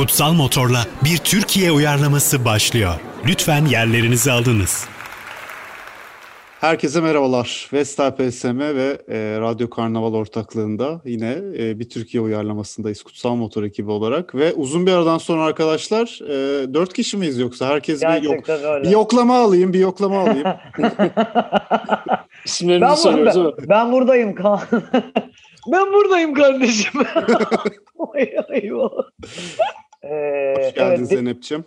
Kutsal Motor'la bir Türkiye uyarlaması başlıyor. Lütfen yerlerinizi alınız. Herkese merhabalar. Vestel PSM ve e, Radyo Karnaval ortaklığında yine e, bir Türkiye uyarlamasındayız Kutsal Motor ekibi olarak. Ve uzun bir aradan sonra arkadaşlar e, dört kişi miyiz yoksa? Herkes bir, yok, öyle. bir yoklama alayım, bir yoklama alayım. İsimlerinizi Ben, mi? ben, ben buradayım Kaan. ben buradayım kardeşim. Ay, eyvah. Ee, Hoş geldin evet, Zeynep'ciğim.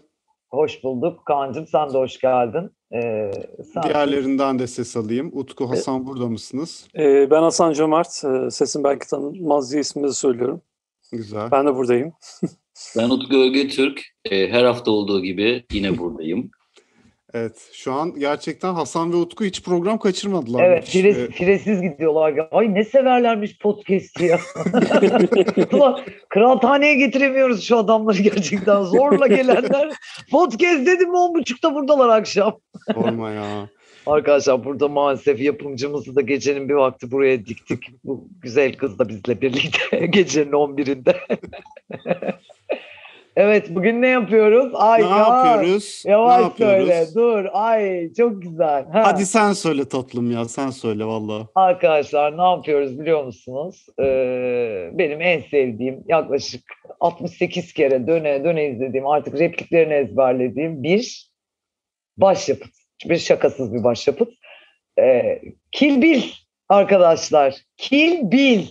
hoş bulduk Kaan'cığım sen de hoş geldin. Ee, sen- Diğerlerinden de ses alayım. Utku, Hasan burada mısınız? Ee, ben Hasan Cömert. Ee, sesim belki tanınmaz diye isminizi söylüyorum. Güzel. Ben de buradayım. Ben Utku Öge Türk. Ee, her hafta olduğu gibi yine buradayım. Evet, şu an gerçekten Hasan ve Utku hiç program kaçırmadılar. Evet fire, firesiz gidiyorlar. Ay ne severlermiş podcast'i ya. Ulan kıraathaneye getiremiyoruz şu adamları gerçekten. Zorla gelenler. Podcast dedim mi on buçukta buradalar akşam. Sorma ya. Arkadaşlar burada maalesef yapımcımızı da gecenin bir vakti buraya diktik. Bu güzel kız da bizle birlikte gecenin 11'inde. Evet bugün ne yapıyoruz? Ay ne ya, yapıyoruz? Yavaş ne yapıyoruz? söyle dur. Ay çok güzel. Ha. Hadi sen söyle tatlım ya, sen söyle valla. Arkadaşlar ne yapıyoruz biliyor musunuz? Ee, benim en sevdiğim yaklaşık 68 kere döne döne izlediğim artık repliklerini ezberlediğim bir başyapıt. Bir şakasız bir başyapıt. Ee, Kill Bill arkadaşlar. Kill Bill.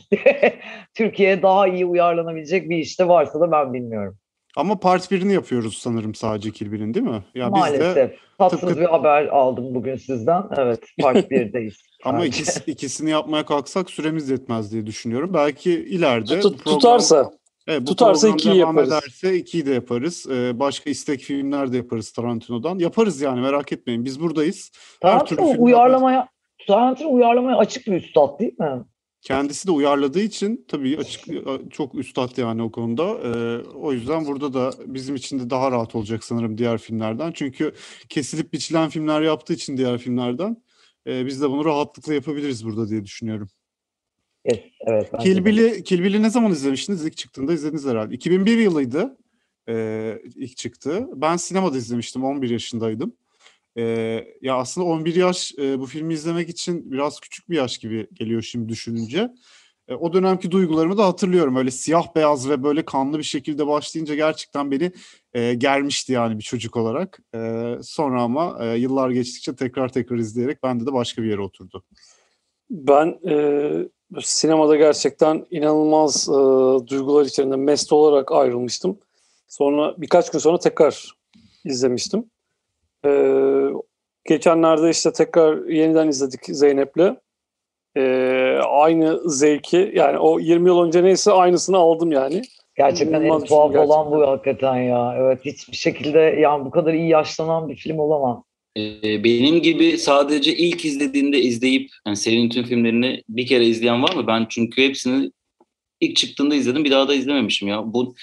Türkiye'ye daha iyi uyarlanabilecek bir işte varsa da ben bilmiyorum. Ama part birini yapıyoruz sanırım sadece Kilbil'in değil mi? Ya biz de Maalesef. Tatsız tıpkı- bir haber aldım bugün sizden. Evet part 1'deyiz. ama ikisi, ikisini yapmaya kalksak süremiz yetmez diye düşünüyorum. Belki ileride Tut- program- tutarsa. Evet, bu tutarsa ikiyi yaparız. ederse ikiyi de yaparız. Ee, başka istek filmler de yaparız Tarantino'dan. Yaparız yani merak etmeyin. Biz buradayız. Her türlü Tarantino film uyarlamaya Tarantino uyarlamaya açık bir üstad değil mi? Kendisi de uyarladığı için tabii açık çok üstad yani o konuda. Ee, o yüzden burada da bizim için de daha rahat olacak sanırım diğer filmlerden. Çünkü kesilip biçilen filmler yaptığı için diğer filmlerden e, biz de bunu rahatlıkla yapabiliriz burada diye düşünüyorum. Evet. Bill'i Kill Bill'i ne zaman izlemiştiniz? İlk çıktığında izlediniz herhalde. 2001 yılıydı e, ilk çıktı. Ben sinemada izlemiştim. 11 yaşındaydım. E, ya aslında 11 yaş e, bu filmi izlemek için biraz küçük bir yaş gibi geliyor şimdi düşününce. E, o dönemki duygularımı da hatırlıyorum. Öyle siyah beyaz ve böyle kanlı bir şekilde başlayınca gerçekten beni e, germişti yani bir çocuk olarak. E, sonra ama e, yıllar geçtikçe tekrar tekrar izleyerek bende de başka bir yere oturdu. Ben e, sinemada gerçekten inanılmaz e, duygular içerisinde mest olarak ayrılmıştım. Sonra birkaç gün sonra tekrar izlemiştim. E, geçenlerde işte tekrar yeniden izledik Zeynep'le. E, aynı zevki yani o 20 yıl önce neyse aynısını aldım yani. Gerçekten en İnanılmaz tuhaf film olan bu gerçekten. hakikaten ya. Evet hiçbir şekilde yani bu kadar iyi yaşlanan bir film olamaz. Ee, benim gibi sadece ilk izlediğinde izleyip yani serinin tüm filmlerini bir kere izleyen var mı? Ben çünkü hepsini ilk çıktığında izledim. Bir daha da izlememişim ya. Bu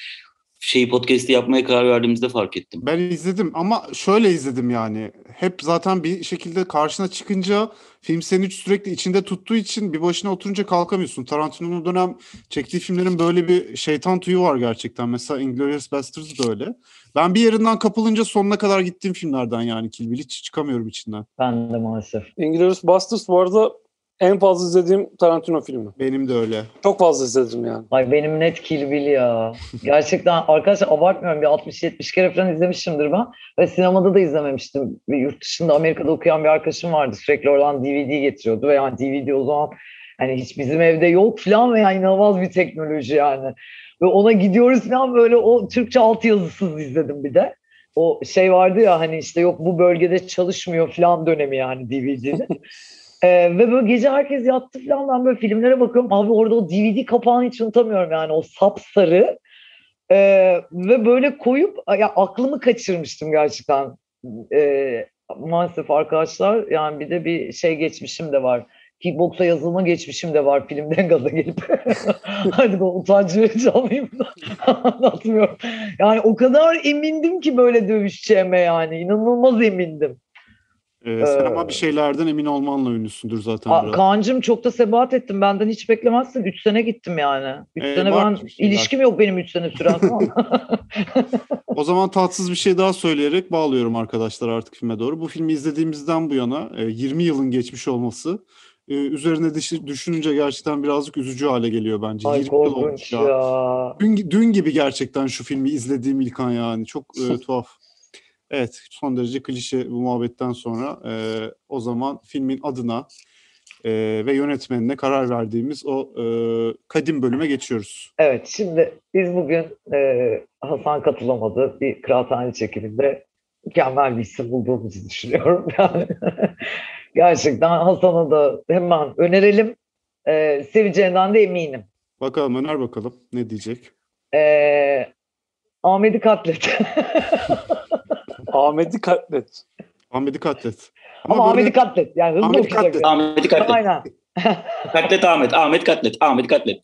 şeyi podcast'i yapmaya karar verdiğimizde fark ettim. Ben izledim ama şöyle izledim yani. Hep zaten bir şekilde karşına çıkınca film seni sürekli içinde tuttuğu için bir başına oturunca kalkamıyorsun. Tarantino'nun o dönem çektiği filmlerin böyle bir şeytan tüyü var gerçekten. Mesela Inglourious Basterds da öyle. Ben bir yerinden kapılınca sonuna kadar gittiğim filmlerden yani Kill Bill hiç çıkamıyorum içinden. Ben de maalesef. Inglourious Basterds bu arada en fazla izlediğim Tarantino filmi. Benim de öyle. Çok fazla izledim yani. Ay benim net Kill Bill ya. Gerçekten arkadaşlar abartmıyorum bir 60-70 kere falan izlemişimdir ben. Ve sinemada da izlememiştim. Bir yurt dışında Amerika'da okuyan bir arkadaşım vardı. Sürekli oradan DVD getiriyordu ve yani DVD o zaman hani hiç bizim evde yok falan ve yani inanılmaz bir teknoloji yani. Ve ona gidiyoruz falan böyle o Türkçe altyazısız izledim bir de. O şey vardı ya hani işte yok bu bölgede çalışmıyor falan dönemi yani DVD'de. Ee, ve böyle gece herkes yattı falan ben böyle filmlere bakıyorum. Abi orada o DVD kapağını hiç unutamıyorum yani o sapsarı. Ee, ve böyle koyup ya aklımı kaçırmıştım gerçekten. Ee, maalesef arkadaşlar yani bir de bir şey geçmişim de var. Kickboksa yazılma geçmişim de var filmden gaza gelip. Hadi bu utancı verici alayım da anlatmıyorum. Yani o kadar emindim ki böyle dövüşeceğime yani. inanılmaz emindim. Ee, sen Ee, ama bir şeylerden emin olmanla ünlüsündür zaten biraz. Kaan'cığım çok da sebat ettim. Benden hiç beklemezsin. Üç sene gittim yani. Üç Ee, sene var ben ilişkim yok benim üç sene süren. O zaman tatsız bir şey daha söyleyerek bağlıyorum arkadaşlar artık filme doğru. Bu filmi izlediğimizden bu yana e, 20 yılın geçmiş olması e, üzerine düş- düşününce gerçekten birazcık üzücü hale geliyor bence. Ay 20 yıl olmuş korkunç ya. ya. Dün, dün gibi gerçekten şu filmi izlediğim İlkan yani. Çok e, tuhaf. Evet son derece klişe bu muhabbetten sonra e, o zaman filmin adına e, ve yönetmenine karar verdiğimiz o e, kadim bölüme geçiyoruz. Evet şimdi biz bugün e, Hasan katılamadı. Bir kıraathane çekiminde mükemmel bir isim bulduğumuzu düşünüyorum. Yani gerçekten Hasan'a da hemen önerelim. E, seveceğinden de eminim. Bakalım öner bakalım ne diyecek. E, Ahmet'i katlet. Ahmet'i katlet. Ahmet'i katlet. Ama böyle- Ahmet'i katlet. Yani hızlı Ahmet'i katlet. Ahmet'i katlet. Aynen. Katlet Ahmet. Ahmet katlet. Ahmet katlet.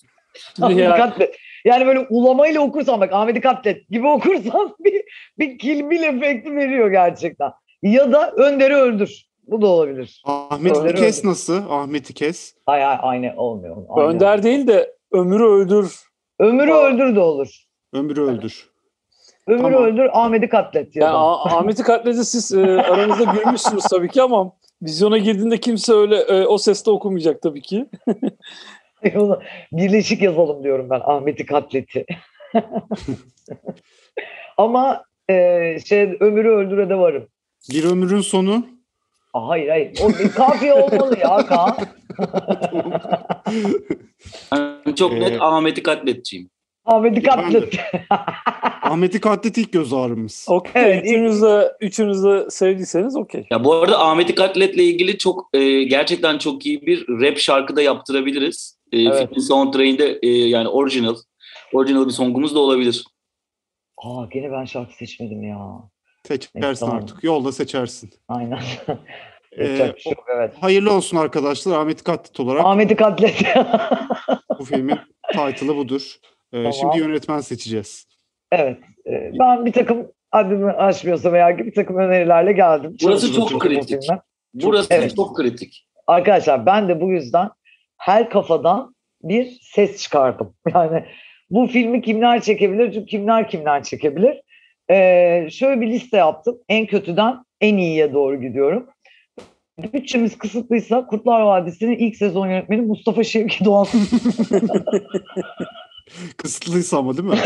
Ahmet'i katlet. Yani böyle ulamayla okursan bak Ahmet'i katlet gibi okursan bir, bir kilbil efekti veriyor gerçekten. Ya da Önder'i öldür. Bu da olabilir. Ahmet'i Önder kes öldü. nasıl? Ahmet'i kes. Ay ay aynı olmuyor. Aynı. Önder değil de ömrü öldür. Ömür'ü öldür de olur. Ömrü öldür. Ömür'ü Tamam. öldür Ahmet'i katlet. Ya Yani. Ah- Ahmet'i katledi siz e, aranızda gülmüşsünüz tabii ki ama vizyona girdiğinde kimse öyle e, o seste okumayacak tabii ki. Birleşik yazalım diyorum ben Ahmet'i katleti. Ama e, şey Ömür'ü öldüre de varım. Bir ömrün sonu. Aa, hayır hayır. O bir kafiye olmalı ya Kaan. Ben çok Ee, net Ahmet'i katletçiyim. Ahmet'i katlet. Ahmet'i katlet ilk göz ağrımız. Okey. Evet, üçünüz de, üçünüz de sevdiyseniz okey. Ya bu arada Ahmet'i katletle ilgili çok e, gerçekten çok iyi bir rap şarkı da yaptırabiliriz. E, Evet. Filmin soundtrack'inde e, yani orijinal. Orijinal bir songumuz da olabilir. Aa gene ben şarkı seçmedim ya. Seçersin Evet, tamam. artık. Yolda seçersin. Aynen. Ee, şey yok, evet. Hayırlı olsun arkadaşlar. Ahmet'i katlet olarak Ahmet'i katlet. bu filmin title'ı budur. Ee, Tamam. Şimdi yönetmen seçeceğiz. evet. e, Ben bir takım adımı aşmıyorsam eğer ki bir takım önerilerle geldim. Burası çok bu kritik. filme. Burası Evet. çok kritik. Arkadaşlar ben de bu yüzden her kafadan bir ses çıkardım. Yani bu filmi kimler çekebilir? Çünkü kimler kimler çekebilir? Ee, şöyle bir liste yaptım. En kötüden en iyiye doğru gidiyorum. Bütçemiz kısıtlıysa Kurtlar Vadisi'nin ilk sezon yönetmeni Mustafa Şevki Doğan. Kısıtlıysa ama değil mi?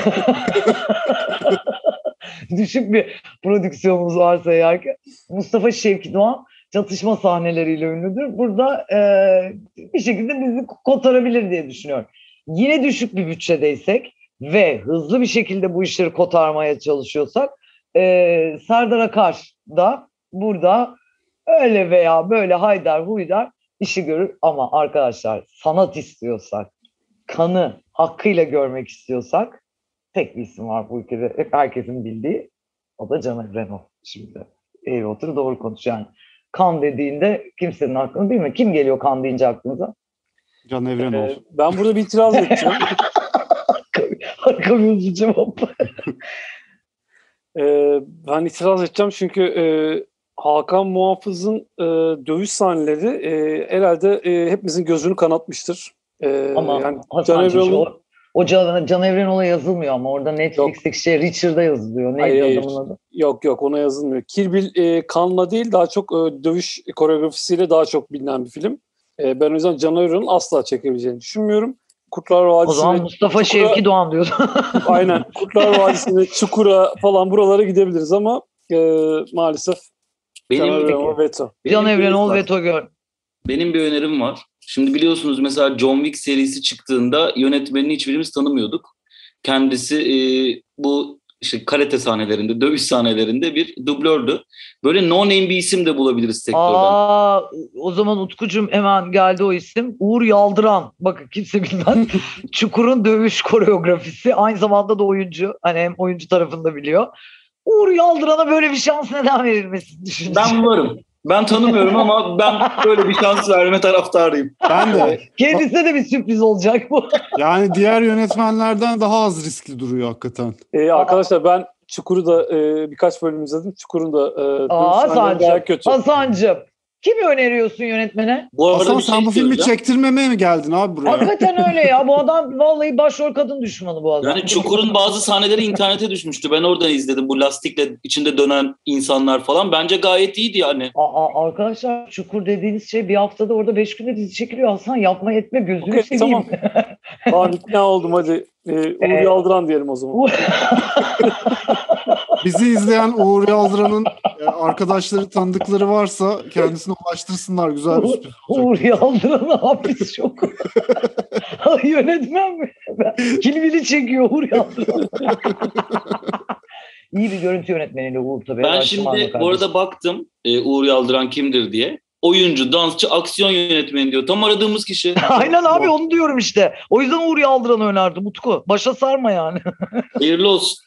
Düşük bir prodüksiyonumuz varsa eğer ki Mustafa Şevki Doğan çatışma sahneleriyle ünlüdür. Burada e, bir şekilde bizi kotarabilir diye düşünüyorum. Yine düşük bir bütçedeysek ve hızlı bir şekilde bu işleri kotarmaya çalışıyorsak e, Serdar Akar da burada öyle veya böyle haydar huydar işi görür. Ama arkadaşlar sanat istiyorsak, kanı hakkıyla görmek istiyorsak tek bir isim var bu ülkede hep herkesin bildiği. O da Caner Renault şimdi. Eğri otur doğru konuş yani. Kan dediğinde kimsenin aklına değil mi? Kim geliyor kan deyince aklınıza? Can Evrenoğlu. Ee, ben burada bir itiraz edeceğim. Harika bir cevap. Ee, ben itiraz edeceğim çünkü e, Hakan Muhafız'ın e, dövüş sahneleri e, herhalde e, hepimizin gözünü kanatmıştır. Ama yani Can Evren'in- o, o Can, Can Evrenol'a yazılmıyor ama orada Netflix'teki şey Richard'a yazılıyor. Neydi Hayır, hayır. adamın adı? Yok yok ona yazılmıyor. Kill Bill e, kanla değil daha çok e, dövüş koreografisiyle daha çok bilinen bir film. E, ben o yüzden Can Evren'in asla çekebileceğini düşünmüyorum. Kurtlar O Vadisi'ne zaman Mustafa Çukura- Şevki Doğan diyordu. aynen Kurtlar Vadisi'ne Çukura falan buralara gidebiliriz ama e, maalesef Can Benim, Evren o veto. Can Evrenol önerim ve var. Togör. Benim bir önerim var. Şimdi biliyorsunuz mesela John Wick serisi çıktığında yönetmenini hiçbirimiz tanımıyorduk. Kendisi e, bu işte karate sahnelerinde, dövüş sahnelerinde bir dublördü. Böyle no name bir isim de bulabiliriz sektörden. Aa, o zaman Utkucum hemen geldi o isim. Uğur Yaldıran. Bakın kimse bilmez. Çukur'un dövüş koreografisi. Aynı zamanda da oyuncu. Hani hem oyuncu tarafında biliyor. Uğur Yaldıran'a böyle bir şans neden verilmesin düşünce. Ben varım. Ben tanımıyorum ama ben böyle bir şans verme taraftarıyım. Ben de. Kendisine de bir sürpriz olacak bu. Yani diğer yönetmenlerden daha az riskli duruyor hakikaten. E, arkadaşlar ben Çukur'u da e, birkaç bölüm izledim. Çukur'un da e, Aa bayağı kötü. Hasan'cığım. Kimi öneriyorsun yönetmene? Bu arada Hasan bir sen şey bu filmi söyleyeceğim. çektirmemeye mi geldin abi buraya? Hakikaten öyle ya. Bu adam vallahi başrol kadın düşmanı bu adam. Yani Çukur'un bazı sahneleri internete düşmüştü. Ben oradan izledim. Bu lastikle içinde dönen insanlar falan. Bence gayet iyiydi yani. Aa, arkadaşlar Çukur dediğiniz şey bir haftada orada beş günde dizi çekiliyor. Hasan yapma etme gözünü Okey, seveyim. Tamam ikna oldum hadi. E, Uğur Ee, Yaldıran diyelim o zaman. Bizi izleyen Uğur Yaldıran'ın e, arkadaşları, tanıdıkları varsa kendisine ulaştırsınlar. Güzel bir sürpriz olacak. Uğur Yaldıran hapis çok. Yönetmen mi? Kilvili çekiyor Uğur Yaldıran. İyi bir görüntü yönetmeniyle Uğur tabii. Ben şimdi bu arada baktım e, Uğur Yaldıran kimdir diye. Oyuncu, dansçı, aksiyon yönetmeni diyor. Tam aradığımız kişi. Aynen abi onu diyorum işte. O yüzden Uğur Yaldıran'ı önerdim Utku. Başa sarma yani. Hayırlı olsun.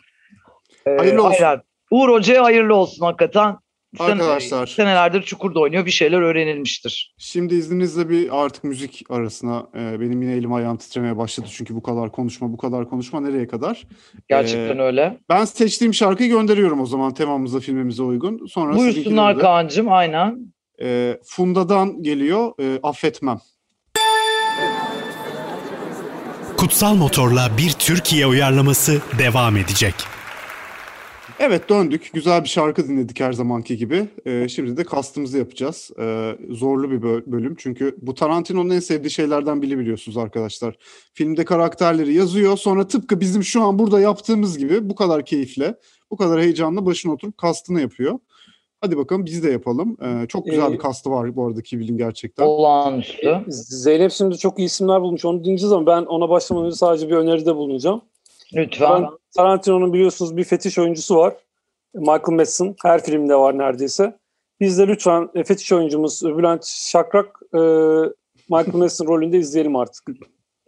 Ee, Hayırlı olsun. aynen. Uğur Hoca'ya hayırlı olsun hakikaten. Sen- Arkadaşlar. Senelerdir Çukur'da oynuyor. Bir şeyler öğrenilmiştir. Şimdi izninizle bir artık müzik arasına e, benim yine elim ayağım titremeye başladı çünkü bu kadar konuşma bu kadar konuşma nereye kadar? Gerçekten Ee, öyle. Ben seçtiğim şarkıyı gönderiyorum o zaman temamıza filmimize uygun. Sonra Buyursunlar Kaan'cığım aynen. E, Funda'dan geliyor e, Affetmem. Kutsal Motor'la bir Türkiye uyarlaması devam edecek. Evet döndük. Güzel bir şarkı dinledik her zamanki gibi. Ee, şimdi de kastımızı yapacağız. Ee, zorlu bir böl- bölüm. Çünkü bu Tarantino'nun en sevdiği şeylerden biri biliyorsunuz arkadaşlar. Filmde karakterleri yazıyor. Sonra tıpkı bizim şu an burada yaptığımız gibi bu kadar keyifle, bu kadar heyecanla başına oturup kastını yapıyor. Hadi bakalım biz de yapalım. Ee, çok güzel Ee, bir kastı var bu arada Kivil'in gerçekten. Olağanüstü. Zeynep şimdi çok iyi isimler bulmuş. Onu dinleyeceğiz ama ben ona başlamadan önce sadece bir öneride bulunacağım. Lütfen. Ben Tarantino'nun biliyorsunuz bir fetiş oyuncusu var. Michael Madsen. Her filmde var neredeyse. Biz de lütfen e, fetiş oyuncumuz Bülent Şakrak e, Michael Madsen rolünde izleyelim artık.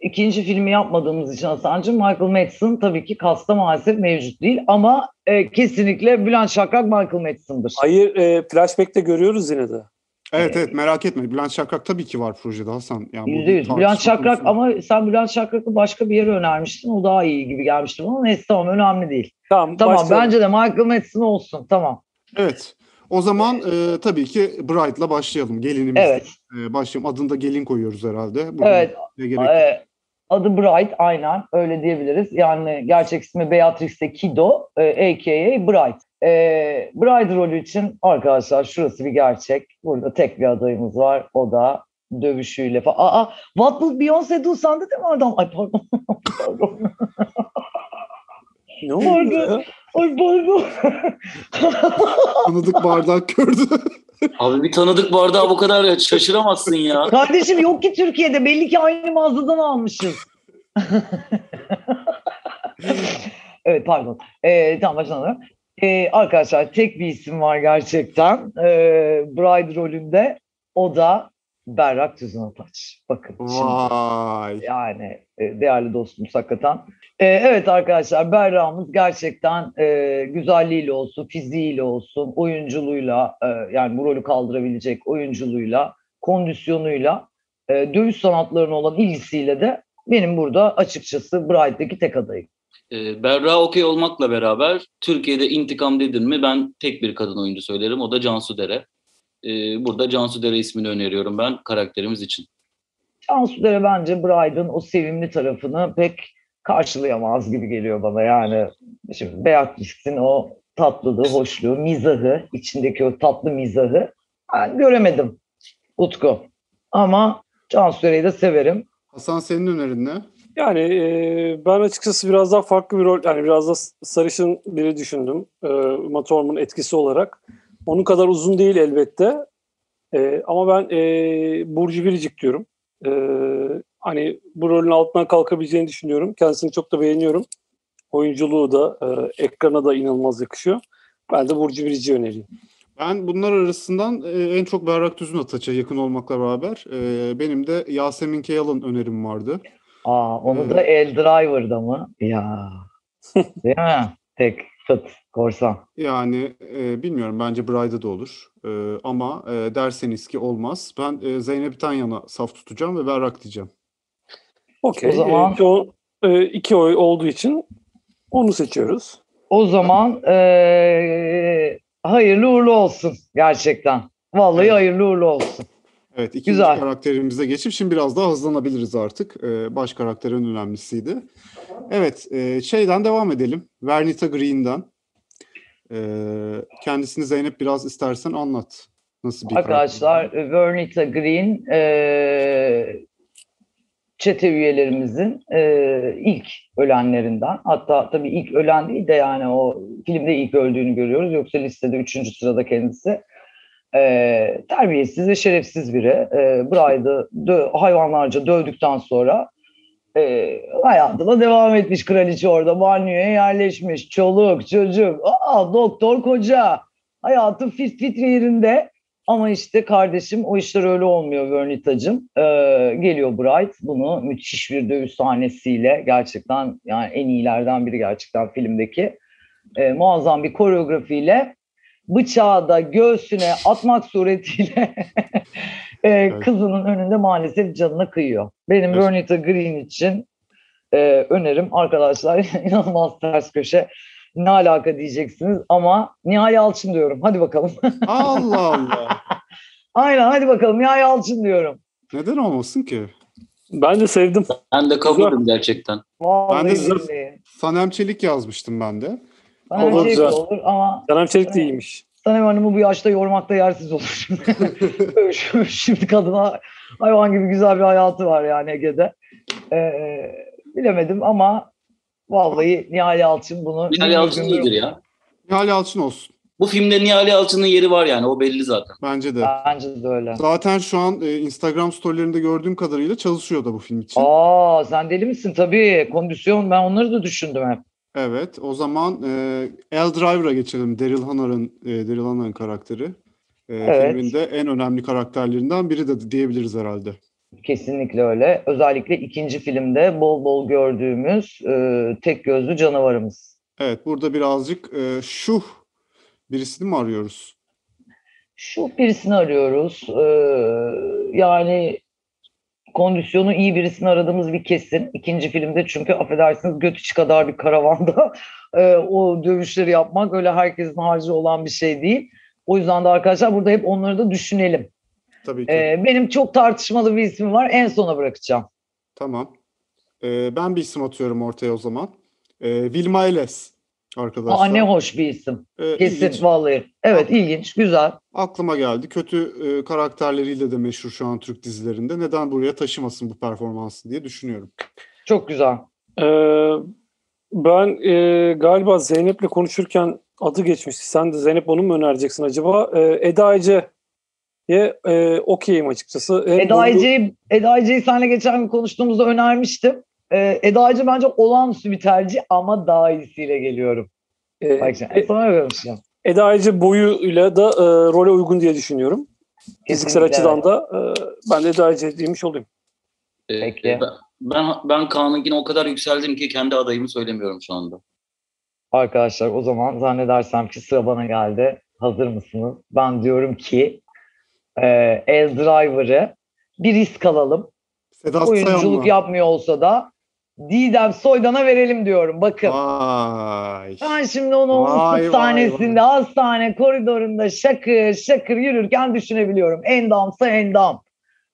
İkinci filmi yapmadığımız için Hasan'cığım Michael Madsen tabii ki kasta maalesef mevcut değil ama e, kesinlikle Bülent Şakrak Michael Madsen'dır. Hayır e, flashback'te görüyoruz yine de. Evet evet merak etme. Bülent Şakrak tabii ki var projede Hasan. Yani bu Yüzde bir yüz. tartışma Bülent Şakrak konusu. ama sen Bülent Şakrak'ı başka bir yere önermiştin. O daha iyi gibi gelmişti bana. Neyse tamam önemli değil. Tamam, Tamam başlayalım. bence de Michael Madsen olsun. Tamam. Evet. O zaman e, tabii ki Bride'la başlayalım. Gelinimiz. Evet. E, başlayalım. Adını da gelin koyuyoruz herhalde. Bugün Evet. ne gerek Ee, adı Bright aynen öyle diyebiliriz. Yani gerçek ismi Beatrice Kido e, a.k.a. Bright. E, Bride rolü için arkadaşlar şurası bir gerçek. Burada tek bir adayımız var. O da dövüşüyle falan. Aa, what will Beyoncé do sandı değil mi adam? Ay pardon. pardon. Ne oldu? Ay pardon. Tanıdık bardak gördü. Abi bir tanıdık bardağı bu kadar şaşıramazsın ya. Kardeşim yok ki Türkiye'de. Belli ki aynı mağazadan almışız. evet pardon. Ee, tamam başlayalım. Ee, arkadaşlar tek bir isim var gerçekten. Ee, Bride rolünde. O da Berrak Tüzün Ataç. Bakın şimdi. Vay. Yani e, değerli dostumuz hakikaten. E, evet arkadaşlar Berra'mız gerçekten e, güzelliğiyle olsun, fiziğiyle olsun, oyunculuğuyla e, yani bu rolü kaldırabilecek oyunculuğuyla, kondisyonuyla, e, dövüş sanatlarına olan ilgisiyle de benim burada açıkçası Bride'deki tek adayım. Ee, Berra okey olmakla beraber Türkiye'de intikam dedin mi ben tek bir kadın oyuncu söylerim. O da Cansu Dere. Ee, burada Cansu Dere ismini öneriyorum ben karakterimiz için. Cansu Dere bence Bride'ın o sevimli tarafını pek karşılayamaz gibi geliyor bana. Yani şimdi Beatrice'in o tatlılığı, hoşluğu, mizahı, içindeki o tatlı mizahı ben göremedim Utku. Ama Cansu Dere'yi de severim. Hasan senin önerin ne? Yani e, ben açıkçası biraz daha farklı bir rol, yani biraz da sarışın biri düşündüm. E, Uma Thurman etkisi olarak. Onun kadar uzun değil elbette. E, ama ben e, Burcu Biricik diyorum. E, hani bu rolün altından kalkabileceğini düşünüyorum. Kendisini çok da beğeniyorum. Oyunculuğu da e, ekrana da inanılmaz yakışıyor. Ben de Burcu Biricik'i önereyim. Ben bunlar arasından e, en çok Berrak Düzün Ataç'a yakın olmakla beraber e, benim de Yasemin Keyal'ın önerim vardı. Aa, onu da El Driver'da mı? Ya. Değil mi? Tek fıt korsan. Yani e, bilmiyorum bence Bride'da da olur. E, ama e, derseniz ki olmaz. Ben e, Zeynep'ten yana saf tutacağım ve Berrak diyeceğim. Okey. O zaman- E, iki, o- e, iki oy olduğu için onu seçiyoruz. O zaman eee, hayırlı uğurlu olsun gerçekten. Vallahi Evet. hayırlı uğurlu olsun. Evet ikinci Güzel. karakterimize geçip şimdi biraz daha hızlanabiliriz artık. Ee, baş karakterin önemlisiydi. Evet e, şeyden devam edelim. Vernita Green'den. Ee, kendisini Zeynep biraz istersen anlat. Nasıl bir Arkadaşlar karakter? Vernita Green eee çete üyelerimizin eee, ilk ölenlerinden. Hatta tabii ilk ölen değil de yani o filmde ilk öldüğünü görüyoruz. Yoksa listede üçüncü sırada kendisi. Eee, terbiyesiz ve şerefsiz biri. Eee Bride'ı dö- hayvanlarca dövdükten sonra eee hayatına devam etmiş kraliçe orada. Banyoya yerleşmiş. Çoluk, çocuk, aa, doktor, koca. Hayatı fit fit yerinde. Ama işte kardeşim o işler öyle olmuyor Vernita'cığım. Ee, geliyor Bright bunu müthiş bir dövüş sahnesiyle gerçekten yani en iyilerden biri gerçekten filmdeki Ee, muazzam bir koreografiyle bıçağı da göğsüne atmak suretiyle e, kızının önünde maalesef canına kıyıyor. Benim Evet. Vernita Green için e, önerim arkadaşlar inanılmaz ters köşe. Ne alaka diyeceksiniz ama Nihal Yalçın diyorum. Hadi bakalım. Allah Allah. Aynen hadi bakalım Nihal Yalçın diyorum. Neden olmasın ki? Ben de sevdim. Ben de kabulüm gerçekten. Vallahi Ben de. Sanem Çelik yazmıştım ben de. Şey güzel. olur ama Canem Çelik de iyiymiş. Sanem Hanım'ı bu yaşta yormakta yersiz olur. Şimdi- Şimdi kadına hayvan gibi güzel bir hayatı var yani Ege'de. Ee, bilemedim ama vallahi Nihal Yalçın bunu... Nihal Yalçın iyidir ya. Nihal Yalçın olsun. Bu filmde Nihal Yalçın'ın yeri var yani o belli zaten. Bence de. Bence de öyle. Zaten şu an e, Instagram storylerinde gördüğüm kadarıyla çalışıyor da bu film için. Aa sen deli misin? Tabii kondisyon ben onları da düşündüm hep. Evet, o zaman e, El Driver'a geçelim. Daryl Hannah'ın e, Daryl Hannah'ın karakteri. E, Evet. Filmin de en önemli karakterlerinden biri de diyebiliriz herhalde. Kesinlikle öyle. Özellikle ikinci filmde bol bol gördüğümüz e, tek gözlü canavarımız. Evet, burada birazcık e, şuh birisini mi arıyoruz? Şu birisini arıyoruz. Ee, yani kondisyonu iyi birisini aradığımız bir kesin. İkinci filmde çünkü affedersiniz götüç kadar bir karavanda e, o dövüşleri yapmak öyle herkesin harcı olan bir şey değil. O yüzden de arkadaşlar burada hep onları da düşünelim. Tabii ki. Ee, benim çok tartışmalı bir ismi var. En sona bırakacağım. Tamam. E, ben bir isim atıyorum ortaya o zaman. E, Vilma Eles arkadaşlar. Aa, ne hoş bir isim. E, Kesin ilginç. vallahi. Evet ilginç, güzel. Aklıma geldi. Kötü e, karakterleriyle de meşhur şu an Türk dizilerinde. Neden buraya taşımasın bu performansı diye düşünüyorum. Çok güzel. Ee, ben e, galiba Zeynep'le konuşurken adı geçmişti. Sen de Zeynep onu mu önereceksin acaba? Ee, Eda Ece'ye e, okeyim açıkçası. Hem Eda Ece'yi Eda Ece'yi seninle geçen gün konuştuğumuzda önermiştim. Ee, Eda Ece bence olağanüstü bir tercih ama daha iyisiyle geliyorum. e, Bak E- sana görmüşüm. Eda Ece boyuyla da e, role uygun diye düşünüyorum. Fiziksel açıdan da e, ben de Eda demiş olayım. Ee, Peki. Ben, ben, ben Kaan'ınkine o kadar yükseldim ki kendi adayımı söylemiyorum şu anda. Arkadaşlar o zaman zannedersem ki sıra bana geldi. Hazır mısınız? Ben diyorum ki e, El Driver'ı bir risk alalım. Sedat Oyunculuk mı? yapmıyor olsa da Didem Soydan'a verelim diyorum. Bakın. Vay. Ben şimdi onu Vay, ıssız vay, hastane koridorunda şakır şakır yürürken düşünebiliyorum. Endamsa endam.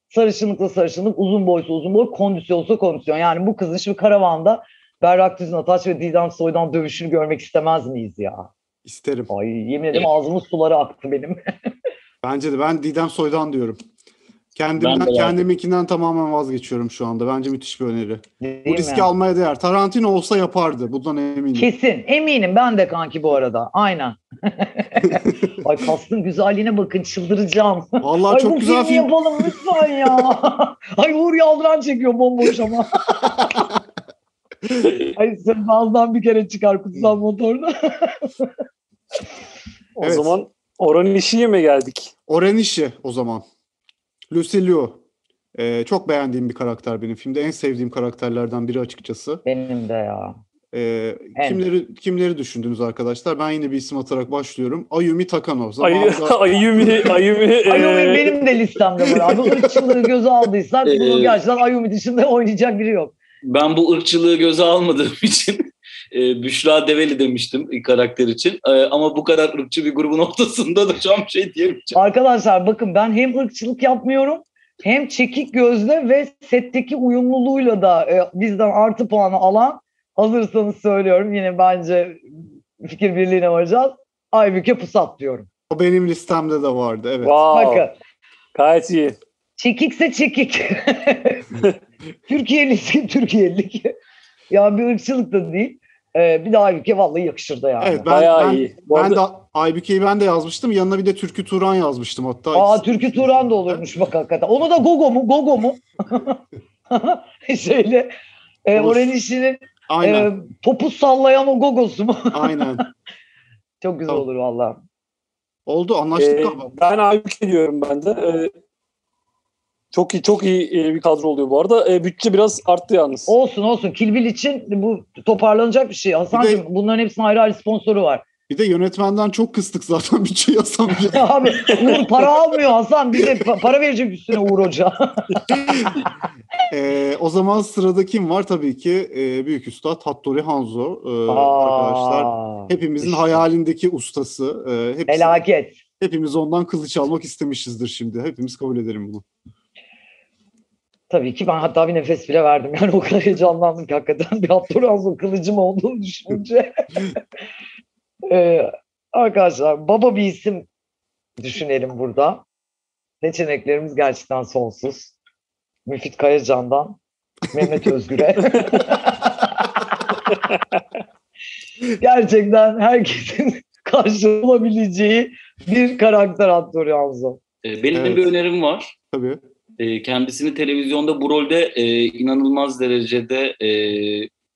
Sarışınlıkla sarışınlık, uzun boysa uzun boy, kondisyonsa kondisyon. Yani bu kızın şimdi karavanda Berrak Düzün Ataç ve Didem Soydan dövüşünü görmek istemez miyiz ya? İsterim. Ay yemin ederim ağzımın suları aktı benim. Bence de ben Didem Soydan diyorum. Kendimden, Ben de kendiminkinden tamamen vazgeçiyorum şu anda. Bence müthiş bir öneri. Değil Bu riski mi? almaya değer. Tarantino olsa yapardı. Bundan eminim. Kesin eminim ben de kanki bu arada. Aynen. Ay kastın güzelliğine bakın çıldıracağım. Vallahi Ay çok bu güzel filmi film. yapalım lütfen ya. Ay Uğur Yaldıran çekiyor bomboş ama. Ay sen ağzından bir kere çıkar kutsal motorunu. O Evet. zaman Orhan İşi'ye mi geldik? Oren işi o zaman. Lucy Liu. Ee, çok beğendiğim bir karakter benim filmde. En sevdiğim karakterlerden biri açıkçası. Benim de ya. Ee, kimleri kimleri düşündünüz arkadaşlar? Ben yine bir isim atarak başlıyorum. Ayumi Takano. Zamanında- Ayumi, Ayumi, Ayumi e, benim de listemde var abi. Irkçılığı göze aldıysak Ee, bunun gerçekten Ayumi dışında oynayacak biri yok. Ben bu ırkçılığı göze almadığım için e, Büşra Develi demiştim karakter için. E, ama bu kadar ırkçı bir grubun ortasında da şu an bir şey diyemeyeceğim. Arkadaşlar bakın ben hem ırkçılık yapmıyorum hem çekik gözle ve setteki uyumluluğuyla da e, bizden artı puanı alan hazırsanız söylüyorum yine bence fikir birliğine varacağız. Aybüke Pusat diyorum. O benim listemde de vardı evet. Wow. Bakın Gayet iyi. çekikse çekik. Türkiye'lisi Türkiye'lik. ya bir ırkçılık da değil. Ee, bir de Aybüke vallahi yakışırdı yani. Evet ben, Bayağı ben, iyi. Bu ben arada- de Aybüke'yi ben de yazmıştım. Yanına bir de Türkü Turan yazmıştım hatta. Aa Türkü Turan da olurmuş bak hakikaten. Onu da Gogo mu? Gogo mu? Şöyle e, Olur. Orhan İşi'nin Aynen. e, topu sallayan o Gogo'su mu? Aynen. Çok güzel Tamam. olur valla. Oldu anlaştık Ee, galiba. ben Aybüke diyorum ben de. Ee, çok iyi çok iyi e, bir kadro oluyor bu arada. E, bütçe biraz arttı yalnız. Olsun olsun. Kilbil için bu toparlanacak bir şey. Hasan'cığım bunların hepsinin ayrı ayrı sponsoru var. Bir de yönetmenden çok kıstık zaten bütçe yazsam bile. Abi Uğur para almıyor Hasan. Bize pa- para verecek üstüne Uğur Hoca. Ee, o zaman sırada kim var? Tabii ki e, Büyük Üstad Hattori Hanzo. Arkadaşlar Aa, hepimizin işte. hayalindeki ustası. Ee, hepsi, Felaket. hepimiz ondan kılıç almak istemişizdir şimdi. Hepimiz kabul edelim bunu. Tabii ki ben hatta bir nefes bile verdim. Yani o kadar heyecanlandım ki hakikaten bir Abdurrazzo kılıcım olduğunu düşününce. Ee, arkadaşlar baba bir isim düşünelim burada. Seçeneklerimiz gerçekten sonsuz. Müfit Kayacan'dan Mehmet Özgür'e. gerçekten herkesin karşı olabileceği bir karakter Abdurrazzo. E, benim Evet. bir önerim var. Tabii. E, kendisini televizyonda bu rolde e, inanılmaz derecede e,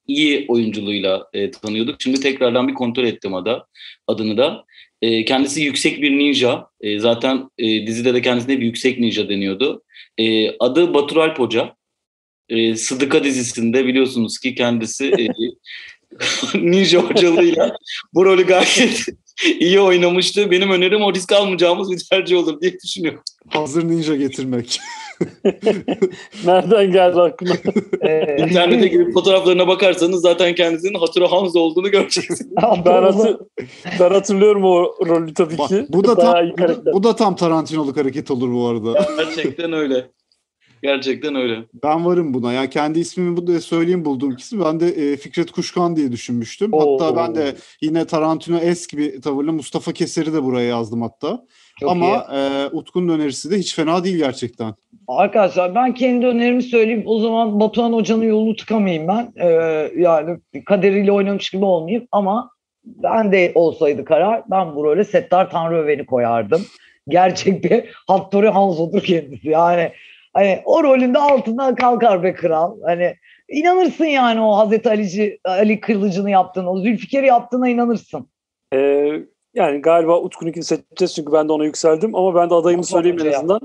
iyi oyunculuğuyla e, tanıyorduk. Şimdi tekrardan bir kontrol ettim ada, adını da. E, kendisi yüksek bir ninja. E, zaten e, dizide de kendisine bir yüksek ninja deniyordu. E, adı Batur Alp Hoca. E, Sıdıka dizisinde biliyorsunuz ki kendisi e, ninja hocalığıyla bu rolü gayet iyi oynamıştı. Benim önerim o risk almayacağımız bir tercih olur diye düşünüyorum. Hazır ninja getirmek. Nereden geldi aklına? Ee, İnternete girip fotoğraflarına bakarsanız zaten kendisinin Hatıra Hamza olduğunu göreceksiniz. ben, hatır, ben hatırlıyorum o rolü tabii Bak, ki. bu da tam bu da, bu da tam Tarantino'luk hareket olur bu arada. Gerçekten öyle. Gerçekten öyle. Ben varım buna. Yani kendi ismimi bu da söyleyeyim bulduğum ikisi. Ben de e, Fikret Kuşkan diye düşünmüştüm. Hatta Oo. ben de yine Tarantino eski bir tavırla Mustafa Keser'i de buraya yazdım hatta. Çok iyi. Ama e, Utku'nun önerisi de hiç fena değil gerçekten. Arkadaşlar ben kendi önerimi söyleyeyim. O zaman Batuhan Hoca'nın yolunu tıkamayayım ben. Ee, yani kaderiyle oynamış gibi olmayayım ama ben de olsaydı karar ben bu role Settar Tanrıöven'i koyardım. Gerçek bir Hattori Hanzo'dur kendisi. Yani hani o rolünde altından kalkar be kral. Hani inanırsın yani o Hazreti Alici, Ali Kılıcı'nı yaptığına, o Zülfikar'ı yaptığına inanırsın. Ee, yani galiba Utku'nunkini seçeceğiz çünkü ben de ona yükseldim. Ama ben de adayımı söyleyeyim en azından.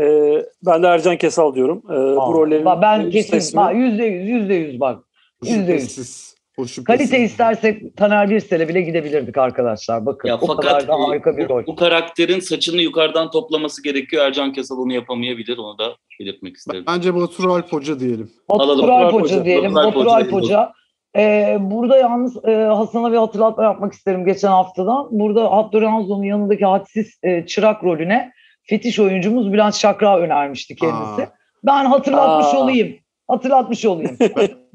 Ee, ben de Ercan Kesal diyorum. Ee, bu rollerin ben kesin yüzde yüz yüzde yüz bak. Yüzde yüz. Kalite istersek Taner Birsel'e bile gidebilirdik arkadaşlar. Bakın Ya o fakat kadar da harika bir bu, rol. bu karakterin saçını yukarıdan toplaması gerekiyor. Ercan Kesal onu yapamayabilir. Onu da belirtmek isterim. Bence Batur Alp Hoca diyelim. Batur Alp Hoca diyelim. Batur Alp Hoca. Ee, burada yalnız e, Hasan'a bir hatırlatma yapmak isterim geçen haftadan. Burada Hattori Hanzo'nun yanındaki hadsiz e, çırak rolüne fetiş oyuncumuz Bülent Şakra önermişti kendisi. Aa. Ben hatırlatmış Aa. olayım. Hatırlatmış olayım.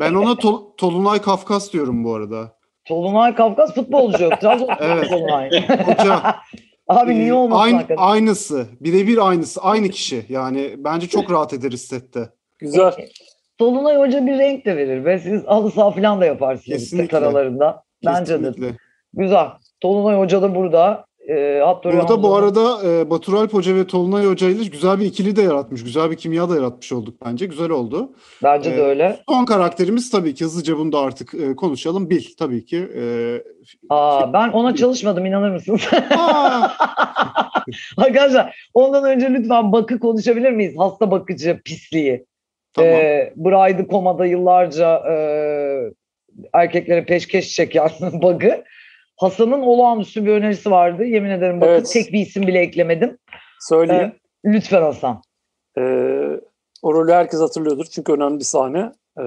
Ben ona Tol- Tolunay Kafkas diyorum bu arada. Tolunay Kafkas futbolcu. Trabzon Evet. Tolunay. Hoca. Abi niye e, olmasın aynı, hakikaten? Aynısı. Birebir aynısı. Aynı kişi. Yani bence çok rahat ederiz sette. Güzel. Dolunay Hoca bir renk de verir ve siz halı saha falan da yaparsınız Kesinlikle. tek aralarında. Bence de. Kesinlikle. Güzel. Dolunay Hoca da burada. E, Burada bu arada e, Batur Alp Hoca ve Tolunay Hoca ile güzel bir ikili de yaratmış. Güzel bir kimya da yaratmış olduk bence. Güzel oldu. Bence de Evet. öyle. Son karakterimiz tabii ki hızlıca bunu da artık e, konuşalım. Bil tabii ki. E, Aa, ben ona çalışmadım inanır mısınız? Arkadaşlar ondan önce lütfen bakı konuşabilir miyiz? Hasta bakıcı pisliği. tamam. Ee, Bride'ı komada yıllarca e, erkeklere peşkeş çeken bug'ı. Hasan'ın olağanüstü bir önerisi vardı. Yemin ederim bakın Evet. tek bir isim bile eklemedim. Söyleyeyim. Lütfen Hasan. Ee, o rolü herkes hatırlıyordur çünkü önemli bir sahne. Ee,